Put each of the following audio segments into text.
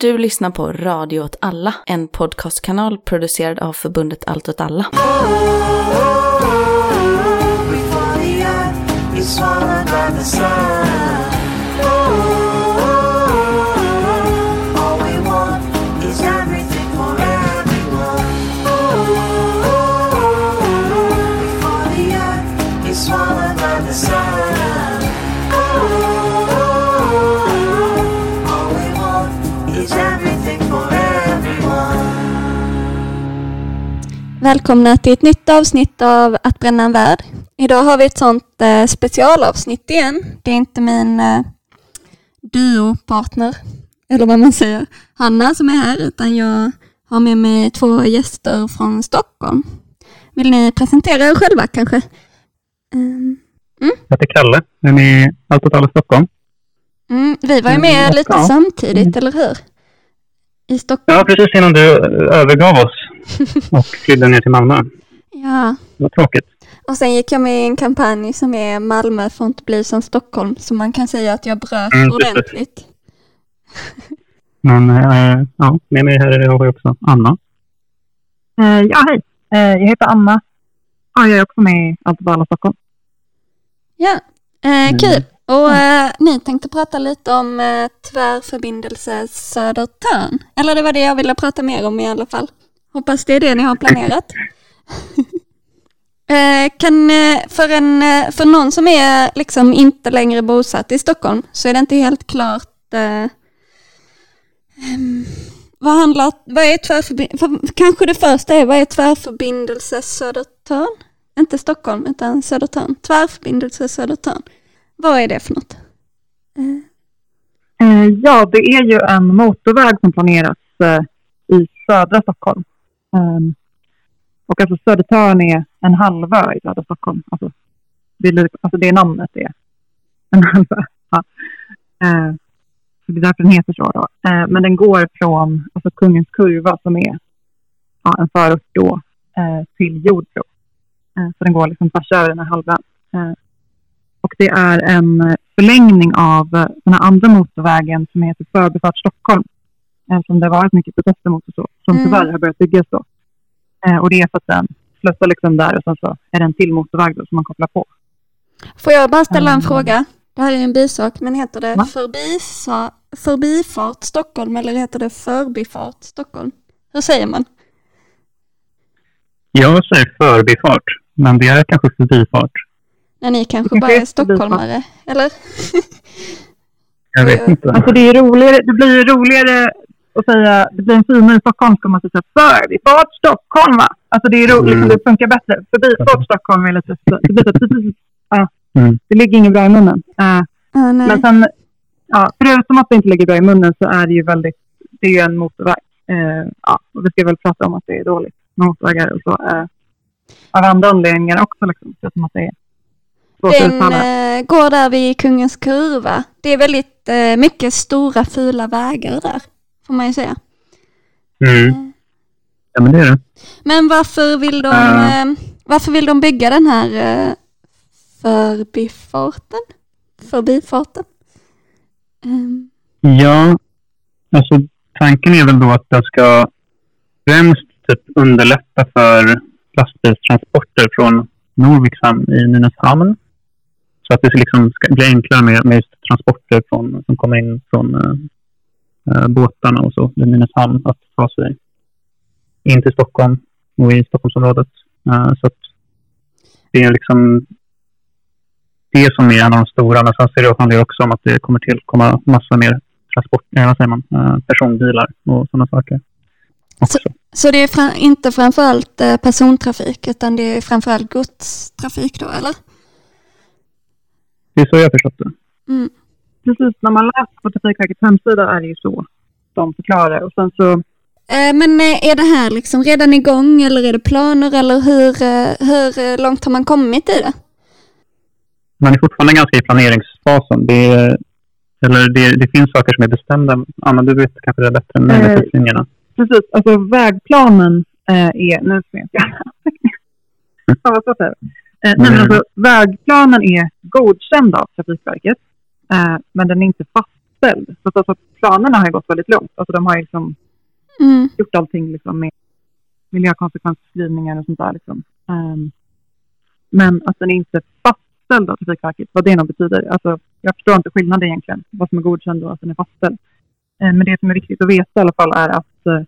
Du lyssnar på Radio åt alla, en podcastkanal producerad av förbundet Allt åt alla. Swallowed by the sun. Välkomna till ett nytt avsnitt av Att bränna en värld. Idag har vi ett sånt eh, specialavsnitt igen. Det är inte min eh, duopartner, eller vad man säger, Hanna som är här, utan jag har med mig två gäster från Stockholm. Vill ni presentera er själva kanske? Ehm, Jag heter Kalle, är med i Allt åt alla Stockholm. mm, vi var ju med Mm, lite ja. samtidigt, eller hur? I Stockholm. Ja, precis innan du övergav oss och flydde ner till Malmö. Ja. Det var tråkigt. Och sen gick jag med i en kampanj som är Malmö får inte bli som Stockholm. Så man kan säga att jag bröt Mm, ordentligt. Men eh, ja, med mig här har vi också Anna. Eh, ja, hej. Eh, jag heter Anna. Ja, jag är också med i Allt alla Stockholm. Ja, eh, Mm. kul. Och eh, ni tänkte prata lite om eh, tvärförbindelse Södertörn. Eller det var det jag ville prata mer om i alla fall. Hoppas det är det ni har planerat. Eh, kan, eh, för, en, eh, för någon som är liksom inte längre bosatt i Stockholm så är det inte helt klart eh, ehm, vad handlar, vad är tvärförbindelse, kanske det första är, vad är tvärförbindelse Södertörn? Inte Stockholm, utan Södertörn. Tvärförbindelse Södertörn. Vad är det för något? Eh, ja, det är ju en motorväg som planeras i södra Stockholm. Um, och alltså Södertörn är en halvö i södra Stockholm. Alltså det, är, alltså det är namnet det är. En halvö. Ja. Uh, så det är därför den heter så. Då. Uh, men den går från alltså Kungens Kurva som är ja, en förort då uh, till Jordbro. Så den går liksom tvärs över den här halvön. Och det är en eh, förlängning av eh, den här andra motorvägen som heter Förbifart Stockholm. Eh, som det har varit mycket protester mot och så. Som Mm. tyvärr har börjat byggas då. Eh, och det är för att den slutar liksom där och sen så är det en till motorväg då som man kopplar på. Får jag bara ställa en Mm. fråga? Det här är en bisak, men heter det Va? förbisa, förbifart Stockholm eller heter det förbifart Stockholm? Hur säger man? Jag säger förbifart, men det är kanske förbifart. När ni kanske Det bara är kanske är förbifart. stockholmare, eller? Jag vet inte. Alltså det, är roligare, det blir ju roligare att säga, det blir en finare i Stockholm ska man säga Förbifart Stockholm va? Alltså det är roligt, Mm. det funkar bättre. Förbifart Stockholm är lite, det blir precis, ja, Mm. det ligger inget bra i munnen. Ah, nej. Men sen, ja, förutom att det inte ligger bra i munnen så är det ju väldigt, det är ju en motorväg. Eh, ja, och vi ska väl prata om att det är dåligt med motorvägar och så. Eh, av andra anledningar också, liksom, förutom att det är Den eh, går där vid Kungens Kurva. Det är väldigt eh, mycket stora fula vägar där, får man ju säga. Mm. Ja, men det är det. Men varför vill de, eh, varför vill de bygga den här eh, förbifarten? Förbifarten? Ehm, Ja, alltså tanken är väl då att det ska främst typ underlätta för lastbilstransporter från Norviks hamn i Nynäshamn. Så att det liksom ska bli enklare med, med transporter från, som kommer in från eh, eh, båtarna och så i Nynäshamn att ta sig in till Stockholm och i Stockholmsområdet. Eh, så att det är liksom det som är en av de stora. Men sen ser det handlar det också om att det kommer tillkomma massa mer transport, eh, vad säger man, eh, personbilar och sådana saker. Också. Så det är fra- inte framförallt eh, persontrafik utan det är framförallt godstrafik då eller? Det är så jag förstått det. Mm. Precis, när man läser på Trafikverkets hemsida är det ju så de förklarar. Och sen så, Eh, Men eh, är det här liksom redan igång eller är det planer eller hur, eh, hur långt har man kommit i det? Man är fortfarande ganska i planeringsfasen. Det, är, eller det, det finns saker som är bestämda. Anna, du vet kanske det bättre än mig med Eh, tidslinjerna. precis, alltså vägplanen är, nu ska jag inte Ja, vad svårt det är. Nej, men Mm. alltså, vägplanen är godkänd av Trafikverket, men den är inte fastställd. Så att alltså, planerna har ju gått väldigt långt. Alltså de har ju liksom Mm. gjort allting liksom med miljökonsekvensbeskrivningar och sånt där. Liksom. Ehm, men att den inte är fastställd av Trafikverket, vad det nog betyder. Alltså, jag förstår inte skillnaden egentligen, vad som är godkänd och att den är fastställd. Ehm, men det som är viktigt att veta i alla fall är att eh,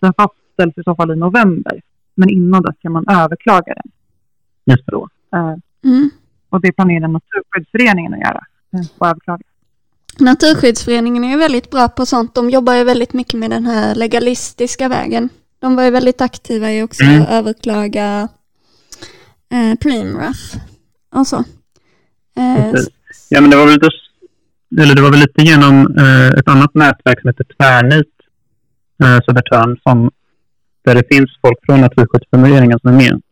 den fastställs i så fall i november. Men innan dess kan man överklaga den. Just det. Då. Ehm, Mm. och det planerar Naturskyddsföreningen att göra. Överklaga. Naturskyddsföreningen är ju väldigt bra på sånt. De jobbar ju väldigt mycket med den här legalistiska vägen. De var ju väldigt aktiva i också Mm. att överklaga eh, Preemraff och så. Eh. Ja, men det var väl lite, eller det var väl lite genom eh, ett annat nätverk som heter Tvärnit eh, Södertörn som, där det finns folk från Naturskyddsföreningen som är med.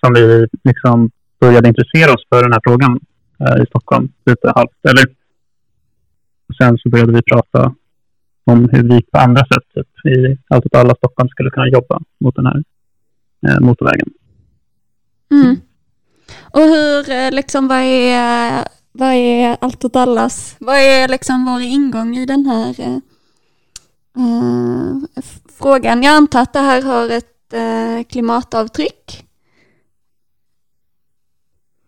Som vi liksom började intressera oss för den här frågan eh, i Stockholm lite halvt. Eller, och sen så började vi prata om hur vi på andra sätt typ, i allt åt alla Stockholm skulle kunna jobba mot den här eh, motorvägen. mm. Och hur, eh, liksom, vad är, vad är allt åt allas, vad är liksom vår ingång i den här eh, eh frågan? Jag antar att det här har ett eh, klimatavtryck.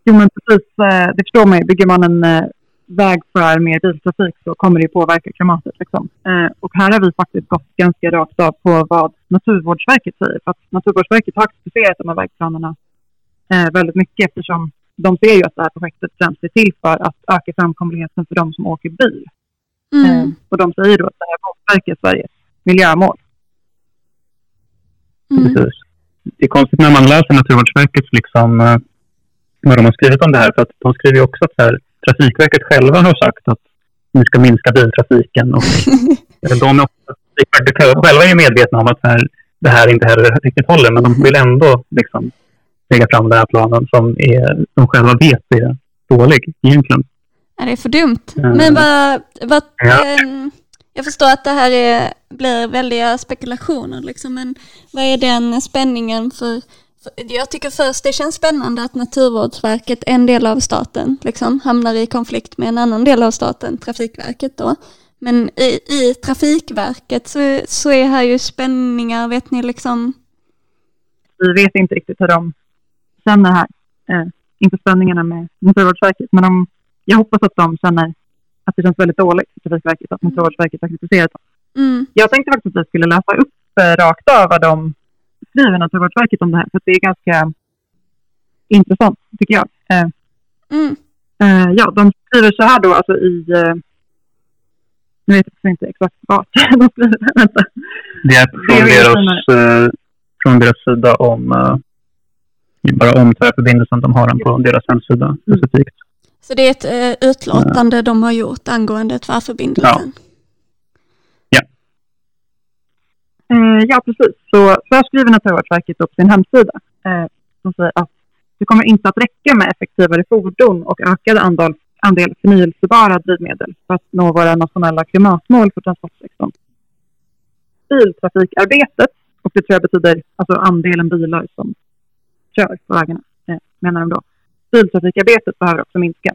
Jo, men precis. eh, Det förstår man ju. Bygger man en eh, väg för mer biltrafik så kommer det ju påverka klimatet. Liksom. Eh, Och här har vi faktiskt gått ganska rakt av på vad Naturvårdsverket säger. För att Naturvårdsverket har kritiserat de här vägplanerna eh, väldigt mycket eftersom de ser ju att det här projektet främst är till för att öka framkomligheten för de som åker bil. Eh, Mm. Och de säger då att det här motverkar Sveriges miljömål. Mm. Precis. Det är konstigt när man läser Naturvårdsverkets liksom, eh, vad de har skrivit om det här. För att de skriver också att här, Trafikverket själva har sagt att ni ska minska biltrafiken. Och eh, de är själva är medvetna om att här, det här inte heller riktigt håller. Men de vill ändå liksom, lägga fram den här planen som är, de själva vet är dålig egentligen. Ja, det är för dumt. Mm. Men vad, vad Ja. ehm, jag förstår att det här är, blir väldiga spekulationer liksom, men vad är den spänningen för jag tycker först det känns spännande att Naturvårdsverket, en del av staten, liksom, hamnar i konflikt med en annan del av staten, Trafikverket då. Men i, i Trafikverket så, så är här ju spänningar, vet ni liksom, vi vet inte riktigt hur de känner här eh, inför spänningarna med Naturvårdsverket. Men de, jag hoppas att de känner att det känns väldigt dåligt för Trafikverket att Naturvårdsverket har kritiserat dem. mm, Jag tänkte faktiskt att jag skulle läsa upp eh, rakt av vad de skriver Naturvårdsverket om det här. För det är ganska intressant tycker jag. Eh, mm, eh, ja, de skriver så här då alltså i eh, nu vet jag inte exakt vart de skriver. Vänta. Det är Det från, är deras, eh, från deras sida om eh, bara om tvärförbindelsen. De har den på deras hemsida specifikt. så det är ett eh, utlåtande de har gjort angående tvärförbindelsen. Eh, ja, precis. Så, så här skriver Naturvårdsverket upp sin hemsida. Eh, som säger att det kommer inte att räcka med effektivare fordon och ökad andel, andel förnyelsebara drivmedel för att nå våra nationella klimatmål för transportsektorn. Biltrafikarbetet, och det tror jag betyder alltså andelen bilar som kör på vägarna, eh, menar de då. Biltrafikarbetet behöver också minska.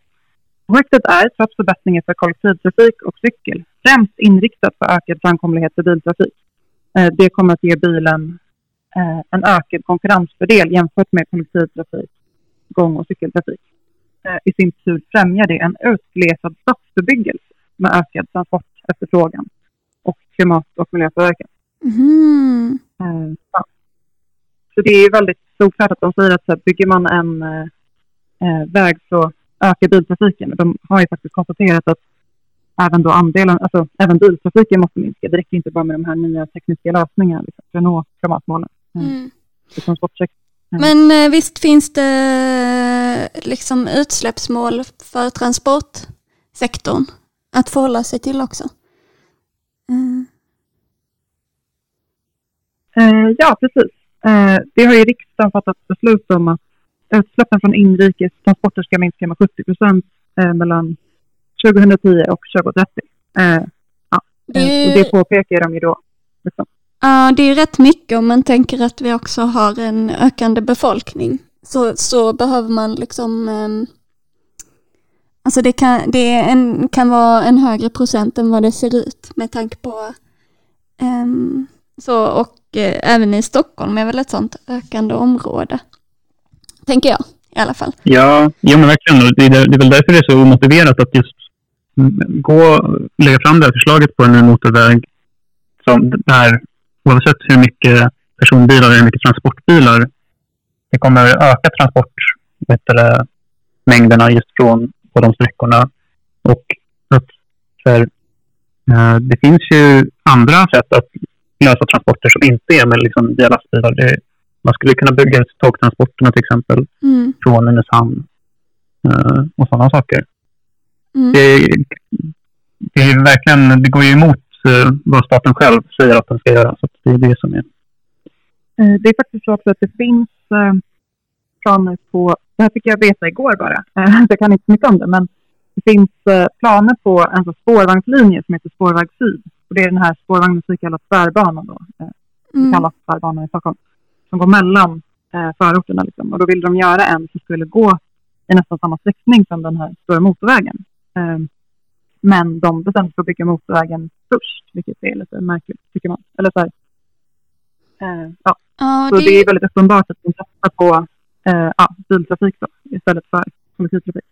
Projektet är, trots förbättringar för kollektivtrafik och cykel, främst inriktat på ökad framkomlighet för biltrafik. Eh, Det kommer att ge bilen eh, en ökad konkurrensfördel jämfört med kollektivtrafik, gång och cykeltrafik. Eh, I sin tur främjar det en utglesad stadsbebyggelse med ökad transportefterfrågan och klimat och miljöpåverkan. Eh, ja. Så det är väldigt solklart att de säger att så bygger man en väg så ökar biltrafiken. De har ju faktiskt konstaterat att även då andelen, alltså även biltrafiken måste minska. Det räcker inte bara med de här nya tekniska lösningarna liksom, för att nå klimatmålen Mm. för transportsektorn. Men eh, visst finns det eh, liksom utsläppsmål för transportsektorn att förhålla sig till också? Mm. Eh, ja, precis. Det har ju riksdagen fattat beslut om att utsläppen från inrikes transporter ska minska med 70 procent mellan 2010 och 2030. Eh, ja. Det eh, är och det påpekar de ju då. Liksom. Ja, det är rätt mycket om man tänker att vi också har en ökande befolkning. Så, så behöver man liksom ehm, Alltså det kan, det en, kan vara en högre procent än vad det ser ut med tanke på ehm, så och eh, även i Stockholm är väl ett sånt ökande område. Tänker jag i alla fall. Ja, ja men verkligen. Det är, det är väl därför det är så omotiverat att just gå, lägga fram det här förslaget på en ny motorväg som där oavsett hur mycket personbilar och hur mycket transportbilar det kommer öka transport, vet du, det, mängderna just från på de sträckorna. Och att här, eh, det finns ju andra sätt att lösa transporter som inte är med liksom, via lastbilar. Det, man skulle kunna bygga ut tågtransporterna till exempel Mm, från Nynäshamn eh, och sådana saker. Mm, Det, det, är verkligen, det går ju emot eh, vad staten själv säger att den ska göra. Så det är det som är... Eh, Det är faktiskt så också att det finns eh, planer på, det här fick jag veta igår bara, jag kan inte mycket om det, men det finns planer på en så spårvagnslinje som heter Spårväg Syd. Och det är den här spårvagnen som kallas Tvärbanan då, mm, kallas Tvärbanan i Stockholm, som går mellan förorterna. Liksom. Och då vill de göra en som skulle gå i nästan samma sträckning som den här stora motorvägen. Eh, men de bestämde sig för att bygga motorvägen först, vilket är lite märkligt tycker man. Eller så här, eh, ja, Ja, så det är det, väldigt uppenbart att de satsar på eh, ja, biltrafik då, istället för kollektivtrafik.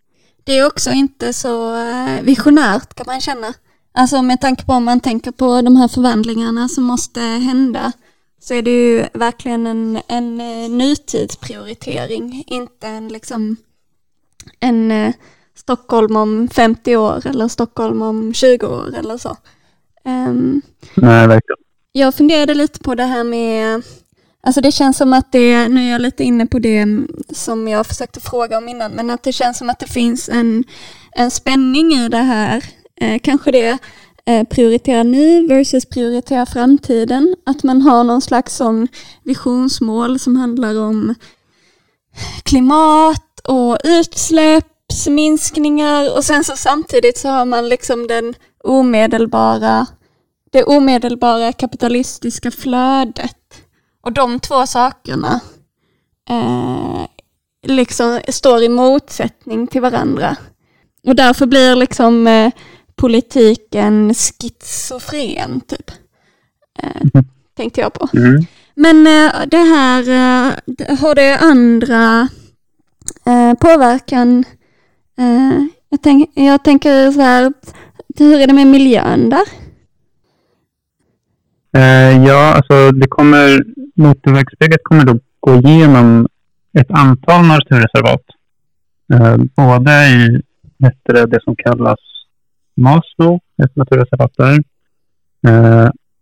det är också inte så eh, visionärt kan man känna. Alltså med tanke på om man tänker på de här förvandlingarna som måste hända så är det ju verkligen en, en eh, nutidsprioritering, inte en liksom en Stockholm om 50 år eller Stockholm om 20 år eller så. Ehm, Nej, verkligen. jag funderade lite på det här med, alltså det känns som att det, nu är jag lite inne på det som jag försökte fråga om innan, men att det känns som att det finns en, en spänning i det här. Eh, kanske det eh, prioritera nu versus prioritera framtiden. Att man har någon slags sån visionsmål som handlar om klimat och utsläppsminskningar och sen så samtidigt så har man liksom den omedelbara det omedelbara kapitalistiska flödet. Och de två sakerna eh, liksom står i motsättning till varandra. Och därför blir liksom eh, politiken schizofren, typ. Eh, tänkte jag på. Mm. Men eh, det här, eh, har det andra eh, påverkan? Eh, jag, tänk, jag tänker så här, hur är det med miljön där? Eh, ja, alltså det kommer, motorvägsbygget kommer då gå igenom ett antal naturreservat. Eh, både i det, det som kallas Maslo ett naturreservat där.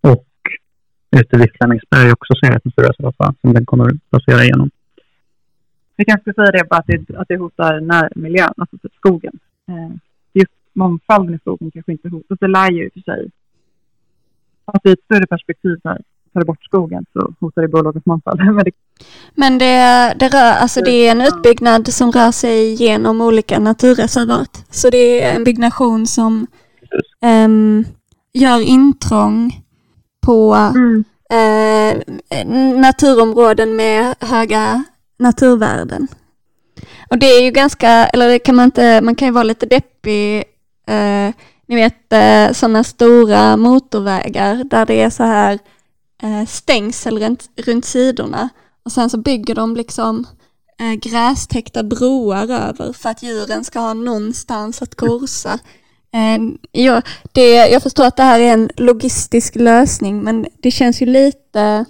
Och ute vid Flemingsberg också så är det ett naturreservat som den kommer passera igenom. Vi kanske ska säga det bara att det, att det hotar närmiljön, alltså typ skogen. Eh, just mångfalden i skogen kanske inte hotas. Det lär ju i och för sig, att i ett större perspektiv där, tar bort skogen så hotar det biologisk mångfald. Men det, Men det, det, rör, alltså det är en utbyggnad som rör sig genom olika naturreservat. Så det är en byggnation som ehm, gör intrång på eh, naturområden med höga naturvärden. Och det är ju ganska, eller det kan man inte, man kan ju vara lite deppig, eh, ni vet eh, sådana stora motorvägar där det är så här eh, stängsel runt, runt sidorna och sen så bygger de liksom eh, grästäckta broar över för att djuren ska ha någonstans att korsa. Eh, jag, det, jag förstår att det här är en logistisk lösning men det känns ju lite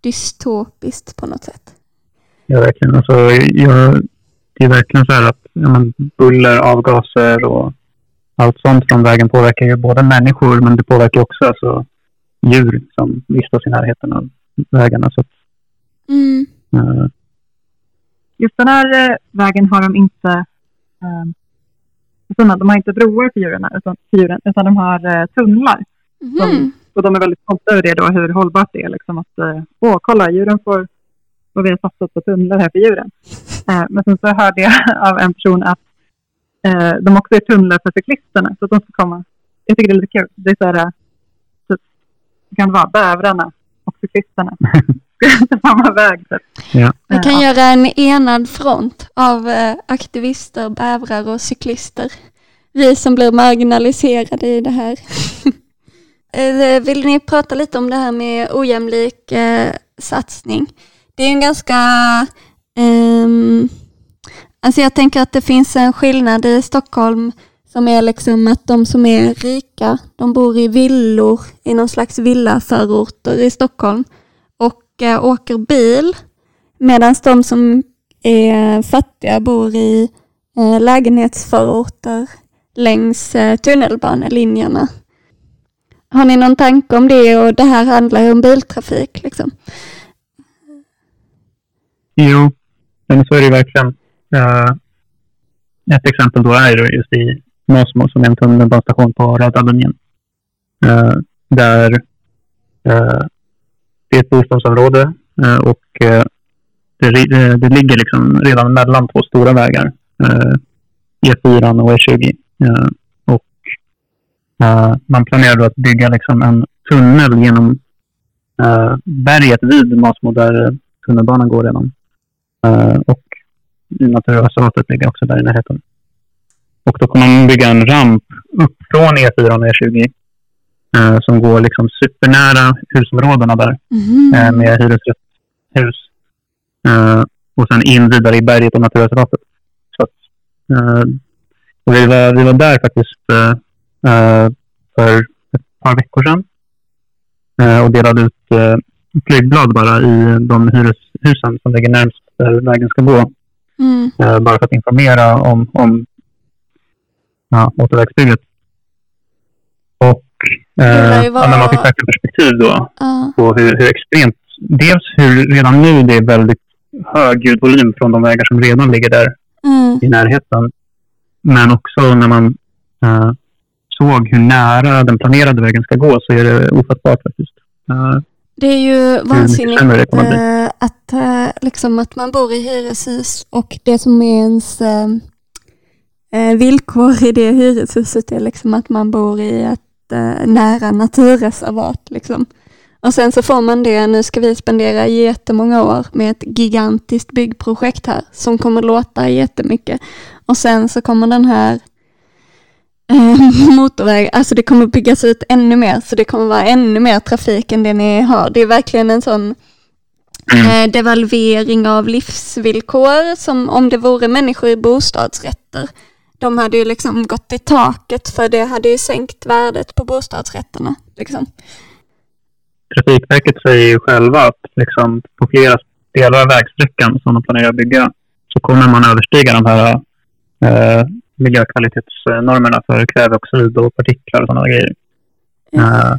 dystopiskt på något sätt. Ja, verkligen. Alltså, jag, det är verkligen så här att ja, men, buller, avgaser och allt sånt från vägen påverkar ju både människor men det påverkar också alltså, djur som vistas i närheten av vägarna. Så att, Mm. eh, just den här eh, vägen har de inte, eh, sådana, de har inte broar för djuren, utan, för djuren, utan de har eh, tunnlar. Mhm. Och de är väldigt stolta över det då, hur hållbart det är. Liksom att, eh, åh, kolla, djuren får, och vi har satsat på tunnlar här för djuren. Eh, men sen så hörde jag av en person att eh, de också är tunnlar för cyklisterna, så att de ska komma. Jag tycker det är lite kul. Det är så här, eh, typ, det kan vara bävrarna och cyklisterna. samma väg. Typ. Ja. Vi kan Ja. göra en enad front av eh, aktivister, bävrar och cyklister. Vi som blir marginaliserade i det här. Eh, Vill ni prata lite om det här med ojämlik eh, satsning? Det är en ganska... Um, alltså jag tänker att det finns en skillnad i Stockholm som är liksom att de som är rika, de bor i villor i någon slags villaförorter i Stockholm och eh, åker bil Medan de som är fattiga bor i eh, lägenhetsförorter längs eh, tunnelbanelinjerna. Har ni någon tanke om det? Och det här handlar ju om biltrafik. Liksom. Jo, men så är det verkligen. Uh, ett exempel då är just i Mosmo som är en tunnelbanestation på Röda linjen. Uh, där uh, det är ett bostadsområde och det, det ligger liksom redan mellan två stora vägar. E E4 och E20. Och man planerar då att bygga liksom en tunnel genom berget vid Masmo där tunnelbanan går redan. Eh, och naturreservatet ligger också där i närheten. Och då kommer man bygga en ramp upp från E4 och E20 eh, som går liksom supernära husområdena där eh, med hyresrättshus. Eh, och sen in vidare i berget och naturreservatet. Så att, och vi, var, vi var där faktiskt för ett par veckor sedan och delade ut flygblad bara i de hyreshusen som ligger närmast där vägen ska gå. Mm. Eh, bara för att informera om, om ja, motorvägsbygget. Och eh, ja, men man fick verkligen perspektiv då Ja. på hur, hur extremt... Dels hur redan nu det är väldigt hög ljudvolym från de vägar som redan ligger där Mm. i närheten. Men också när man eh, såg hur nära den planerade vägen ska gå så är det ofattbart faktiskt. Eh, Det är ju vansinnigt kommer att eh, liksom att man bor i hyreshus och det som är ens eh, villkor i det hyreshuset är liksom att man bor i ett nära naturreservat. Liksom. Och sen så får man det, nu ska vi spendera jättemånga år med ett gigantiskt byggprojekt här som kommer låta jättemycket. Och sen så kommer den här eh, motorväg, alltså det kommer byggas ut ännu mer, så det kommer vara ännu mer trafik än det ni har. Det är verkligen en sån eh, devalvering av livsvillkor som om det vore människor i bostadsrätter. De hade ju liksom gått i taket för det hade ju sänkt värdet på bostadsrätterna. Liksom. Trafikverket säger ju själva att liksom, på flera delar av vägsträckan som de planerar att bygga så kommer man överstiga de här eh, miljökvalitetsnormerna för kväveoxid och partiklar och sådana grejer. Eh,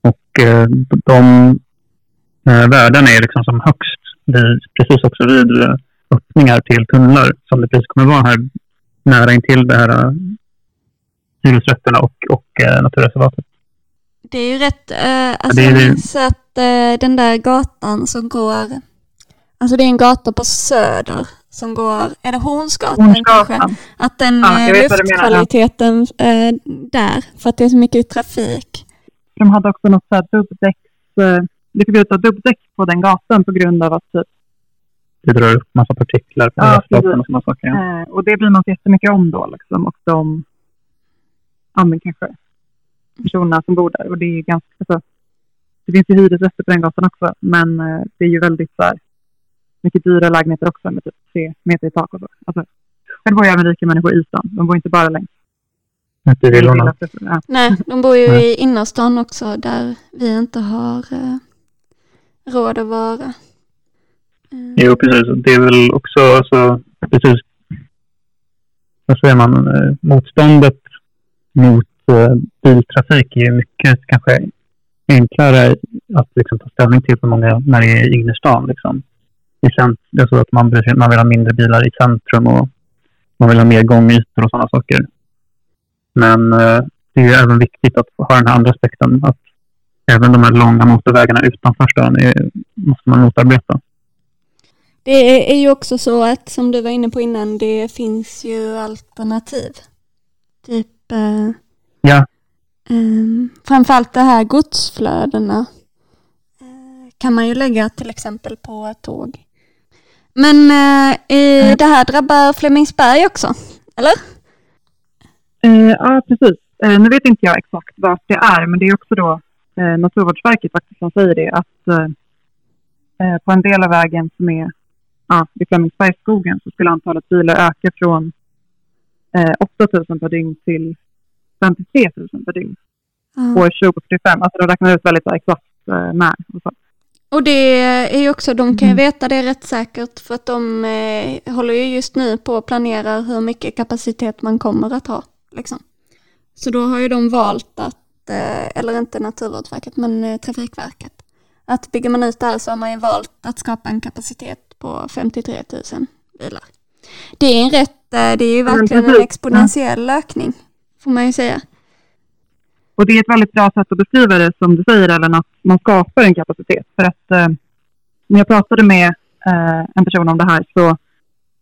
och eh, de eh, värdena är liksom som högst vid, precis också vid öppningar till tunnlar som det precis kommer vara här nära intill det här hyresrätterna och, och naturreservatet. Det är ju rätt, eh, alltså det är minns att eh, den där gatan som går, alltså det är en gata på Söder som går, är det Hornsgatan, kanske? Hornsgatan. Att den Ja, eh, ja. luftkvaliteten eh, där, för att det är så mycket trafik. De hade också något så här dubbdäcks... Eh, det fick ut dubbdäck på den gatan på grund av att typ, Det drar upp massa partiklar på Ja, precis. och sådana saker. Ja. eh, och det bryr man sig jättemycket om då liksom. Och de, ja men kanske personerna som bor där. Och det är ganska, alltså, det finns ju hyresrätter på den gatan också. Men eh, det är ju väldigt så här, mycket dyra lägenheter också med typ tre meter i tak och så. Alltså, själv bor ju även rika människor i stan. De bor inte bara längs Ute i villorna. Ja. Nej, de bor ju Nej. i innerstan också där vi inte har eh, råd att vara. Eh, Jo, precis. Det är väl också så, precis, vad säger man, eh, motståndet mot eh, biltrafik är ju mycket kanske enklare att liksom, ta ställning till för många när det är i innerstan. Liksom. I cent- det är så att man, sig- man vill ha mindre bilar i centrum och man vill ha mer gångytor och sådana saker. Men eh, det är ju även viktigt att ha den här andra aspekten att även de här långa motorvägarna utanför stan är, måste man motarbeta. Det är, ju också så att som du var inne på innan, det finns ju alternativ. Typ eh, Ja, Um, framförallt det här godsflödena eh, kan man ju lägga till exempel på tåg. Men eh, i, det här drabbar Flemingsberg också, eller? Eh, ja, precis. Eh, nu vet inte jag exakt vart det är, men det är också då eh, Naturvårdsverket faktiskt som säger det att eh, eh, på en del av vägen som är ja, vid Flemingsbergsskogen så skulle antalet bilar öka från eh, 8 000 per dygn till 53 000 per dygn år 2045. Alltså de räknar ut väldigt exakt eh, när. Och så. Och det är ju också, de kan ju Mm. veta det rätt säkert för att de eh, håller ju just nu på att planera hur mycket kapacitet man kommer att ha. Liksom. Så då har ju de valt att, eh, eller inte Naturvårdsverket, men eh, Trafikverket, att bygger man ut det här så har man ju valt att skapa en kapacitet på 53 000 bilar. Det är en rätt, eh, det är ju verkligen en exponentiell ökning, får man ju säga. Och det är ett väldigt bra sätt att beskriva det som du säger Ellen, att man skapar en kapacitet. För att eh, när jag pratade med eh, en person om det här så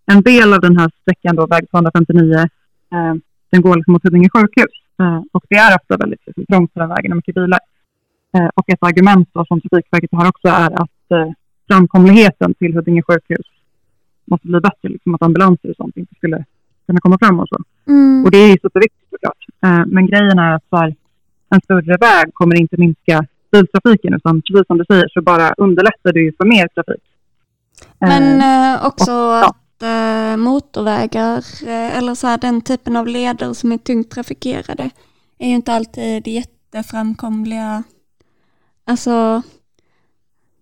en del av den här sträckan då, väg 259, eh, den går liksom mot Huddinge sjukhus. Eh, och det är ofta väldigt liksom, trångt på den vägen och mycket bilar. Eh, och ett argument då, som Trafikverket har också är att eh, framkomligheten till Huddinge sjukhus måste bli bättre. Liksom att ambulanser och sånt inte skulle kunna komma fram och så. Mm. Och det är ju superviktigt såklart. Men grejen är att så här, en större väg kommer inte minska biltrafiken utan precis som du säger så bara underlättar det ju för mer trafik. Eh, Men eh, också och- ja. att eh, motorvägar eh, eller så här, den typen av leder som är tungt trafikerade är ju inte alltid jätteframkomliga. Alltså,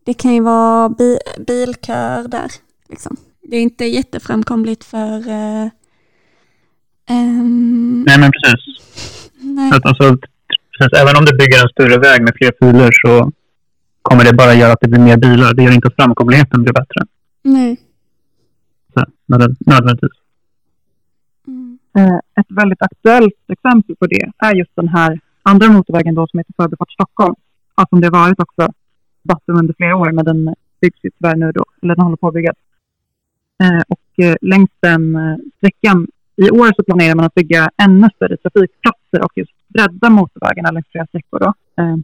det kan ju vara bi bilköer där. Liksom. Det är inte jätteframkomligt för... Eh, ehm, Nej, men precis. nej. Att, alltså, precis. Även om du bygger en större väg med fler filer så kommer det bara göra att det blir mer bilar. Det gör inte att framkomligheten blir bättre. nej. Så, nödvän- nödvändigtvis. Mm. Eh, ett väldigt aktuellt exempel på det är just den här andra motorvägen då som heter Förbifart Stockholm. Ja, som det har varit också debatten under flera år men den byggs ju tyvärr nu då, eller den håller på att byggas. Eh, och eh, längs den eh, sträckan i år så planerar man att bygga ännu större trafikplatser och just bredda motorvägarna längs flera sträckor då. Eh,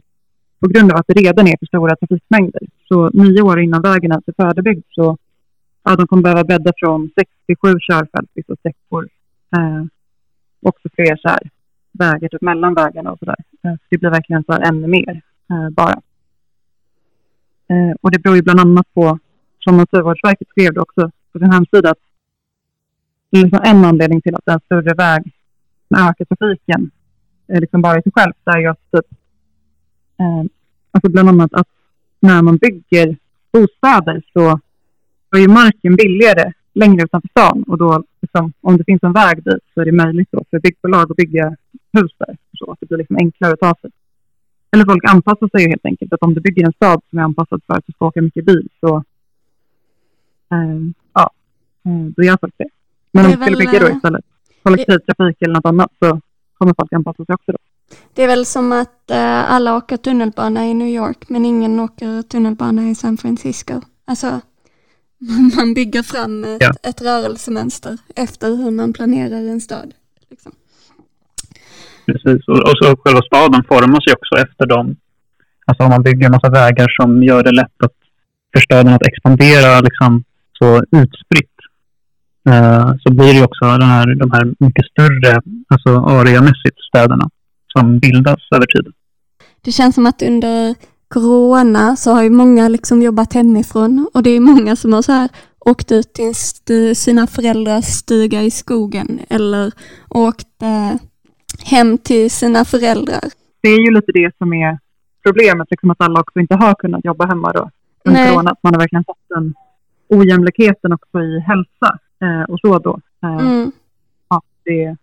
på grund av att det redan är för stora trafikmängder. Så nio år innan vägen ens är färdigbyggd så ja, de kommer behöva bredda från 67 körfält vissa sträckor Eh, också fler så här, vägar typ mellan vägarna och sådär. Eh, så det blir verkligen så här ännu mer eh, bara. Eh, och det beror ju bland annat på, som Naturvårdsverket skrev det också på sin hemsida, att det är liksom en anledning till att en större väg ökar trafiken liksom bara i sig själv, det är ju att typ, eh, alltså bland annat att när man bygger bostäder så är ju marken billigare längre utanför stan och då liksom, om det finns en väg dit så är det möjligt då för byggbolag att bygga hus där. Så att det blir liksom enklare att ta sig. Eller folk anpassar sig ju helt enkelt. Att om du bygger en stad som är anpassad för att du ska åka mycket bil så eh, ja, eh, då gör folk det. Men om du skulle bygga då eh, istället kollektivtrafik eller något annat så kommer folk anpassa sig också då. Det är väl som att eh, alla åker tunnelbana i New York men ingen åker tunnelbana i San Francisco. Alltså, man bygger fram ett, Ja. ett rörelsemönster efter hur man planerar en stad. Liksom. Precis. Och, och så själva staden formas ju också efter dem. Alltså om man bygger en massa vägar som gör det lätt att, för staden att expandera liksom, så utspritt. Eh, så blir det också den här, de här mycket större, alltså areamässigt, städerna som bildas över tid. Det känns som att under corona så har ju många liksom jobbat hemifrån och det är många som har så här åkt ut till sina föräldrars stuga i skogen eller åkt eh, hem till sina föräldrar. Det är ju lite det som är problemet, liksom att alla också inte har kunnat jobba hemma då under corona. Att man har verkligen sett den ojämlikheten också i hälsa och så då. Eh, Mm. ja, det är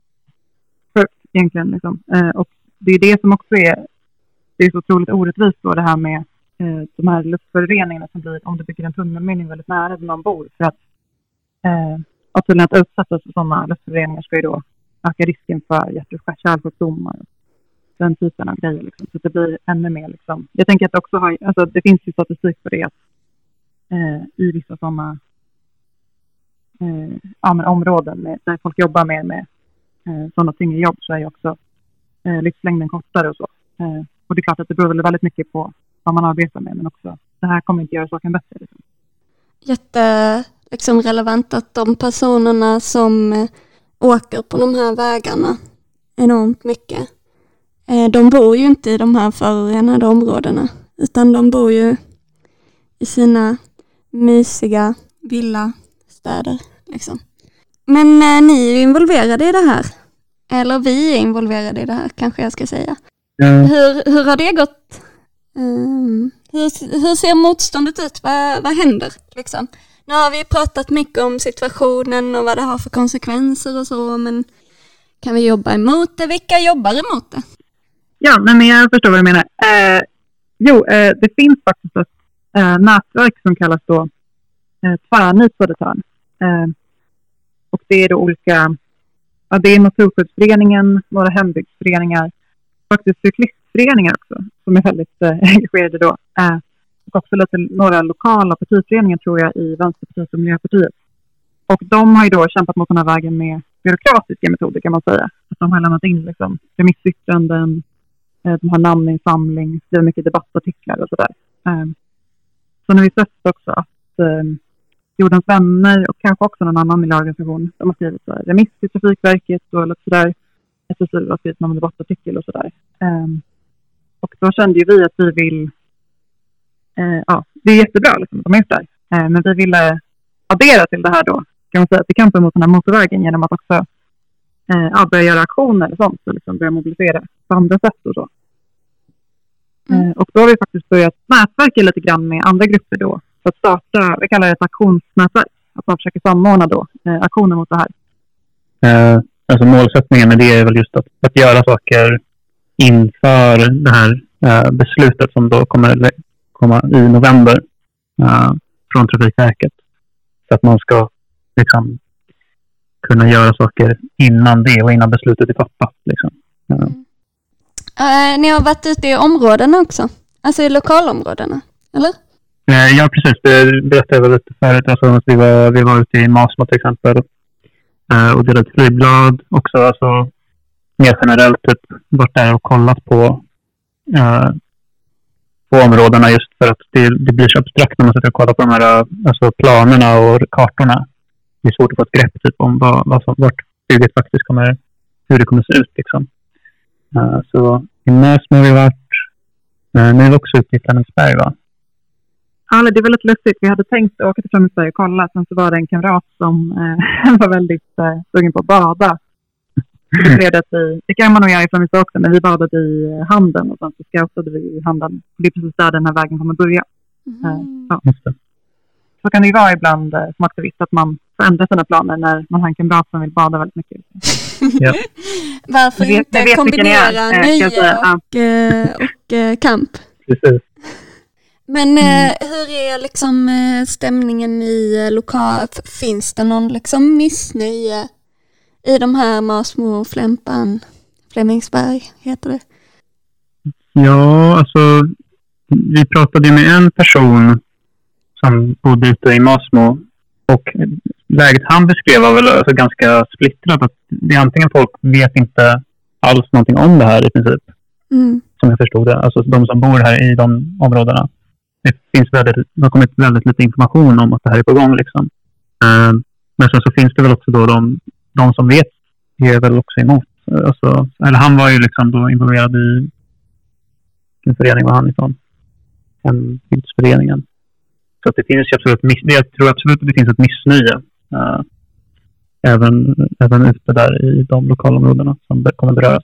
sjukt egentligen. Liksom. Eh, och det är det som också är, det är så otroligt orättvist då det här med eh, de här luftföroreningarna som blir om du bygger en tunnelmynning väldigt nära där man bor. För att, eh, att tydligen att utsättas för sådana luftföroreningar ska ju då öka risken för hjärt och kärlsjukdomar den typen av grejer. Liksom. Så det blir ännu mer liksom. Jag tänker att det också har, alltså det finns ju statistik på det att eh, i vissa sådana eh, ja, men områden med, där folk jobbar mer med eh, sådana tyngre jobb så är ju också eh, livslängden kortare och så. Eh, och det är klart att det beror väl väldigt mycket på vad man arbetar med, men också det här kommer inte göra saken bättre. Liksom. Jätte liksom, relevant att de personerna som eh, åker på de här vägarna enormt mycket, eh, de bor ju inte i de här förorenade områdena, utan de bor ju i sina mysiga villastäder. Liksom. Men eh, ni är ju involverade i det här. Eller vi är involverade i det här, kanske jag ska säga. Ja, Hur, hur har det gått? Ehm, hur, hur ser motståndet ut? Vad, vad händer? Liksom? Nu har vi pratat mycket om situationen och vad det har för konsekvenser och så, men kan vi jobba emot det? Vilka jobbar emot det? Ja, men jag förstår vad du menar. Eh, jo, eh, det finns faktiskt ett eh, nätverk som kallas då eh, Tvärnit Södertörn. Eh, och det är då olika, ja, det är Naturskyddsföreningen, några hembygdsföreningar, faktiskt cyklistföreningar också, som är väldigt eh, engagerade då. Eh, och också lite, några lokala partiföreningar tror jag i Vänsterpartiet och Miljöpartiet. Och de har ju då kämpat mot den här vägen med byråkratiska metoder kan man säga. Att de har lämnat in liksom, remissyttranden, eh, de har namninsamling, skriver mycket debattartiklar och sådär. Eh, så har vi sett också att eh, Jordens vänner och kanske också någon annan miljöorganisation, de har skrivit så här, remiss till Trafikverket och lite sådär. SSU har skrivit någon debattartikel och sådär. Eh, och då kände ju vi att vi vill, eh, ja, det är jättebra liksom, att de har gjort det här. Eh, men vi ville addera till det här då, kan man säga, till kampen mot den här motorvägen genom att också eh, ja, börja göra aktioner och sånt och liksom börja mobilisera på andra sätt och så. Mm. Eh, och då har vi faktiskt börjat nätverka lite grann med andra grupper då för att starta, vi kallar det ett aktionsnätverk, att man försöker samordna då eh, aktioner mot det här. Eh, alltså målsättningen med det är väl just att, att göra saker inför det här eh, beslutet som då kommer komma i november eh, från Trafikverket. Så att man ska liksom kunna göra saker innan det och innan beslutet är fattat. Liksom. Eh, Eh, ni har varit ute i områdena också, alltså i lokalområdena, eller? Eh, ja, precis. Det berättade jag väl lite förut. Alltså, att vi, var, vi var ute i Masmo till exempel eh, och delade ut flygblad också. Alltså, mer generellt typ, varit där och kollat på, eh, på områdena just för att det, det blir så abstrakt när man sitter och kollar på de här eh, alltså, planerna och kartorna. Det är svårt att få ett grepp typ, om vad, vad som, vart bygget faktiskt kommer, hur det kommer se ut. Liksom. Eh, så i Masmo har vi varit. Eh, nu är vi också ute i Flemingsberg va? Ja, det var lite lustigt. Vi hade tänkt åka till Flemingsberg och kolla. Sen så var det en kamrat som eh, var väldigt eh, sugen på att bada. Så Det, blev det, att vi, det kan man nog göra i Flemingsberg också, men vi badade i eh, Handen och sen så scoutade vi i Handen. Det är precis där den här vägen kommer börja. Mhm. Ja. Just det. Så kan det ju vara ibland eh, som aktivist att man får ändra sina planer när man har en kamrat som vill bada väldigt mycket. Varför Ni vet- inte kombinera eh, nöje och, eh, och eh, kamp? Precis. Men eh, hur är liksom eh, stämningen i eh, lokal... f- Finns det någon liksom missnöje i de här Masmo, Flämpan, Flemingsberg heter det? Ja, alltså vi pratade med en person som bodde ute i Masmo och läget han beskrev var väl alltså ganska splittrat. Att det är antingen folk vet inte alls någonting om det här i princip, Mm. som jag förstod det. Alltså de som bor här i de områdena. Det, finns väldigt, det har kommit väldigt lite information om att det här är på gång. Liksom. Eh, men sen så finns det väl också då de, de som vet är väl också emot. Alltså, eller han var ju liksom då involverad i vilken förening var han ifrån? Hembygdsföreningen. Så att det finns ju absolut, jag tror absolut att det finns ett missnöje. eh, även, även ute där i de lokalområdena som kommer beröras.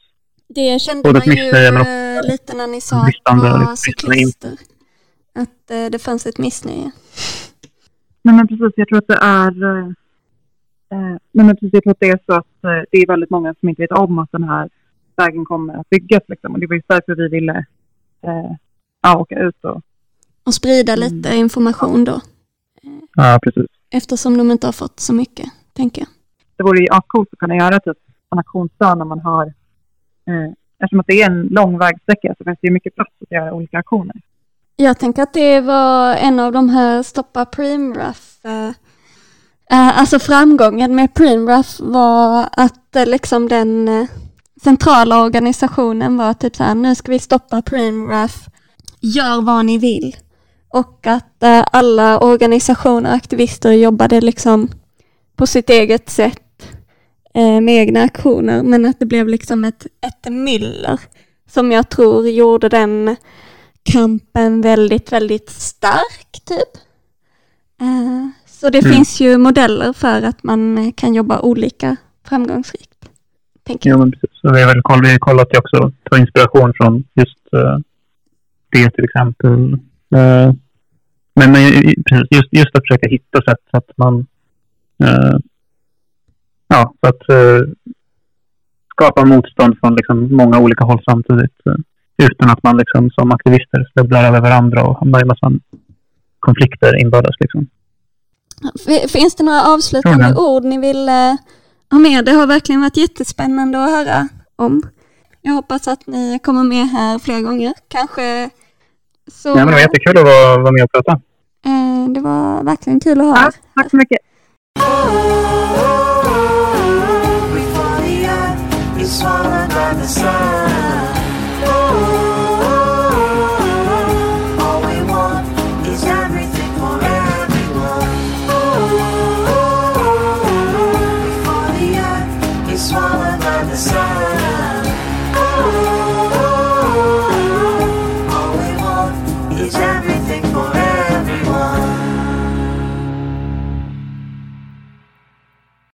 Det kände Både man ju missnöje, men också eh, lite när ni sa att det var liksom, cyklister. Att eh, det fanns ett missnöje. Nej men precis, jag tror att det är... Eh, eh, nej men precis, jag tror att det är så att eh, det är väldigt många som inte vet om att den här vägen kommer att byggas. Liksom. Och det var just därför vi ville eh, ja, åka ut och Och sprida Mm. lite information då. Ja, precis. Eftersom de inte har fått så mycket, tänker jag. det vore ju ascoolt att kunna göra typ en aktionsdag när man har... Eh, eftersom att det är en lång vägsträcka så finns det ju mycket plats att göra olika aktioner. Jag tänker att det var en av de här Stoppa Preemraff. Eh, alltså framgången med Preemraff var att eh, liksom den eh, centrala organisationen var typ så här, nu ska vi stoppa Preemraff. gör vad ni vill. Och att eh, alla organisationer och aktivister jobbade liksom på sitt eget sätt med egna aktioner. Men att det blev liksom ett, ett myller som jag tror gjorde den kampen väldigt, väldigt stark typ. Eh, så det Mm. finns ju modeller för att man eh, kan jobba olika framgångsrikt. Tänker jag. men precis. Så vi har väl vi har kollat ju också, ta inspiration från just eh, det till exempel. Men just, just att försöka hitta sätt så att man ja, så att skapa motstånd från liksom många olika håll samtidigt. Utan att man liksom som aktivister snubblar över varandra och hamnar i massa konflikter inbördes. Liksom. Finns det några avslutande Fråga. ord ni vill eh, ha med? Det har verkligen varit jättespännande att höra om. Jag hoppas att ni kommer med här fler gånger. Kanske så... Ja, men det var jättekul att vara, vara med och prata. eh, det var verkligen kul att höra. Ja, tack så mycket. Swallowed by the sun.